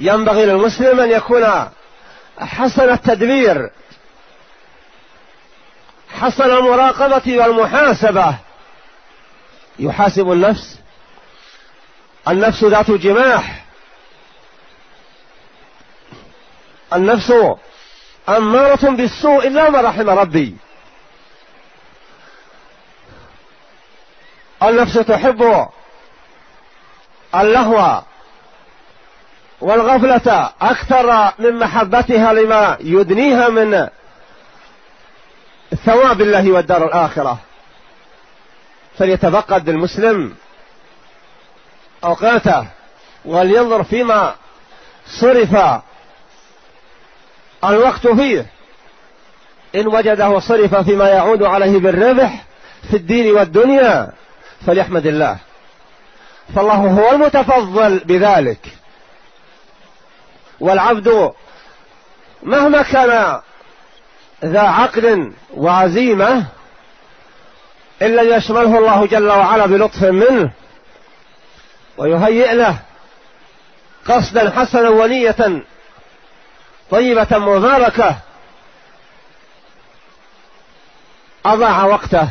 ينبغي للمسلم أن يكون حسن التدبير حسن المراقبة والمحاسبة. يحاسب النفس النفس ذات جماح النفس أمارة بالسوء إلا ما رحم ربي. النفس تحب اللهو. والغفلة أكثر من محبتها لما يدنيها من ثواب الله والدار الآخرة. فليتفقد المسلم أوقاته ولينظر فيما صرف الوقت فيه. إن وجده صرف فيما يعود عليه بالربح في الدين والدنيا فليحمد الله. فالله هو المتفضل بذلك. والعبد مهما كان ذا عقل وعزيمة إلا يشمله الله جل وعلا بلطف منه ويهيئ له قصدا حسنا ونية طيبة مباركة أضاع وقته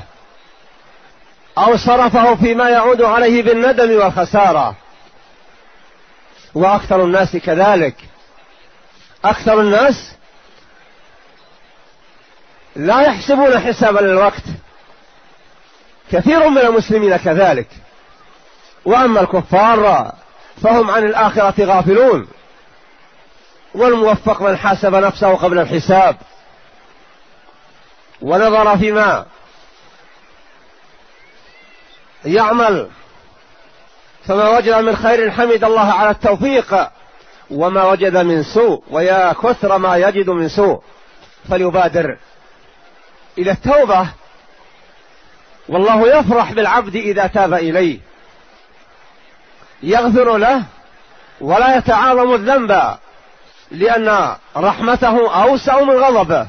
أو صرفه فيما يعود عليه بالندم والخسارة. وأكثر الناس كذلك. أكثر الناس لا يحسبون حسابا للوقت. كثير من المسلمين كذلك. وأما الكفار فهم عن الآخرة غافلون. والموفق من حاسب نفسه قبل الحساب. ونظر فيما يعمل. فما وجد من خير حمد الله على التوفيق. وما وجد من سوء ويا كثر ما يجد من سوء. فليبادر. إلى التوبة. والله يفرح بالعبد إذا تاب إليه. يغفر له ولا يتعاظم الذنب لأن رحمته أوسع من غضبه.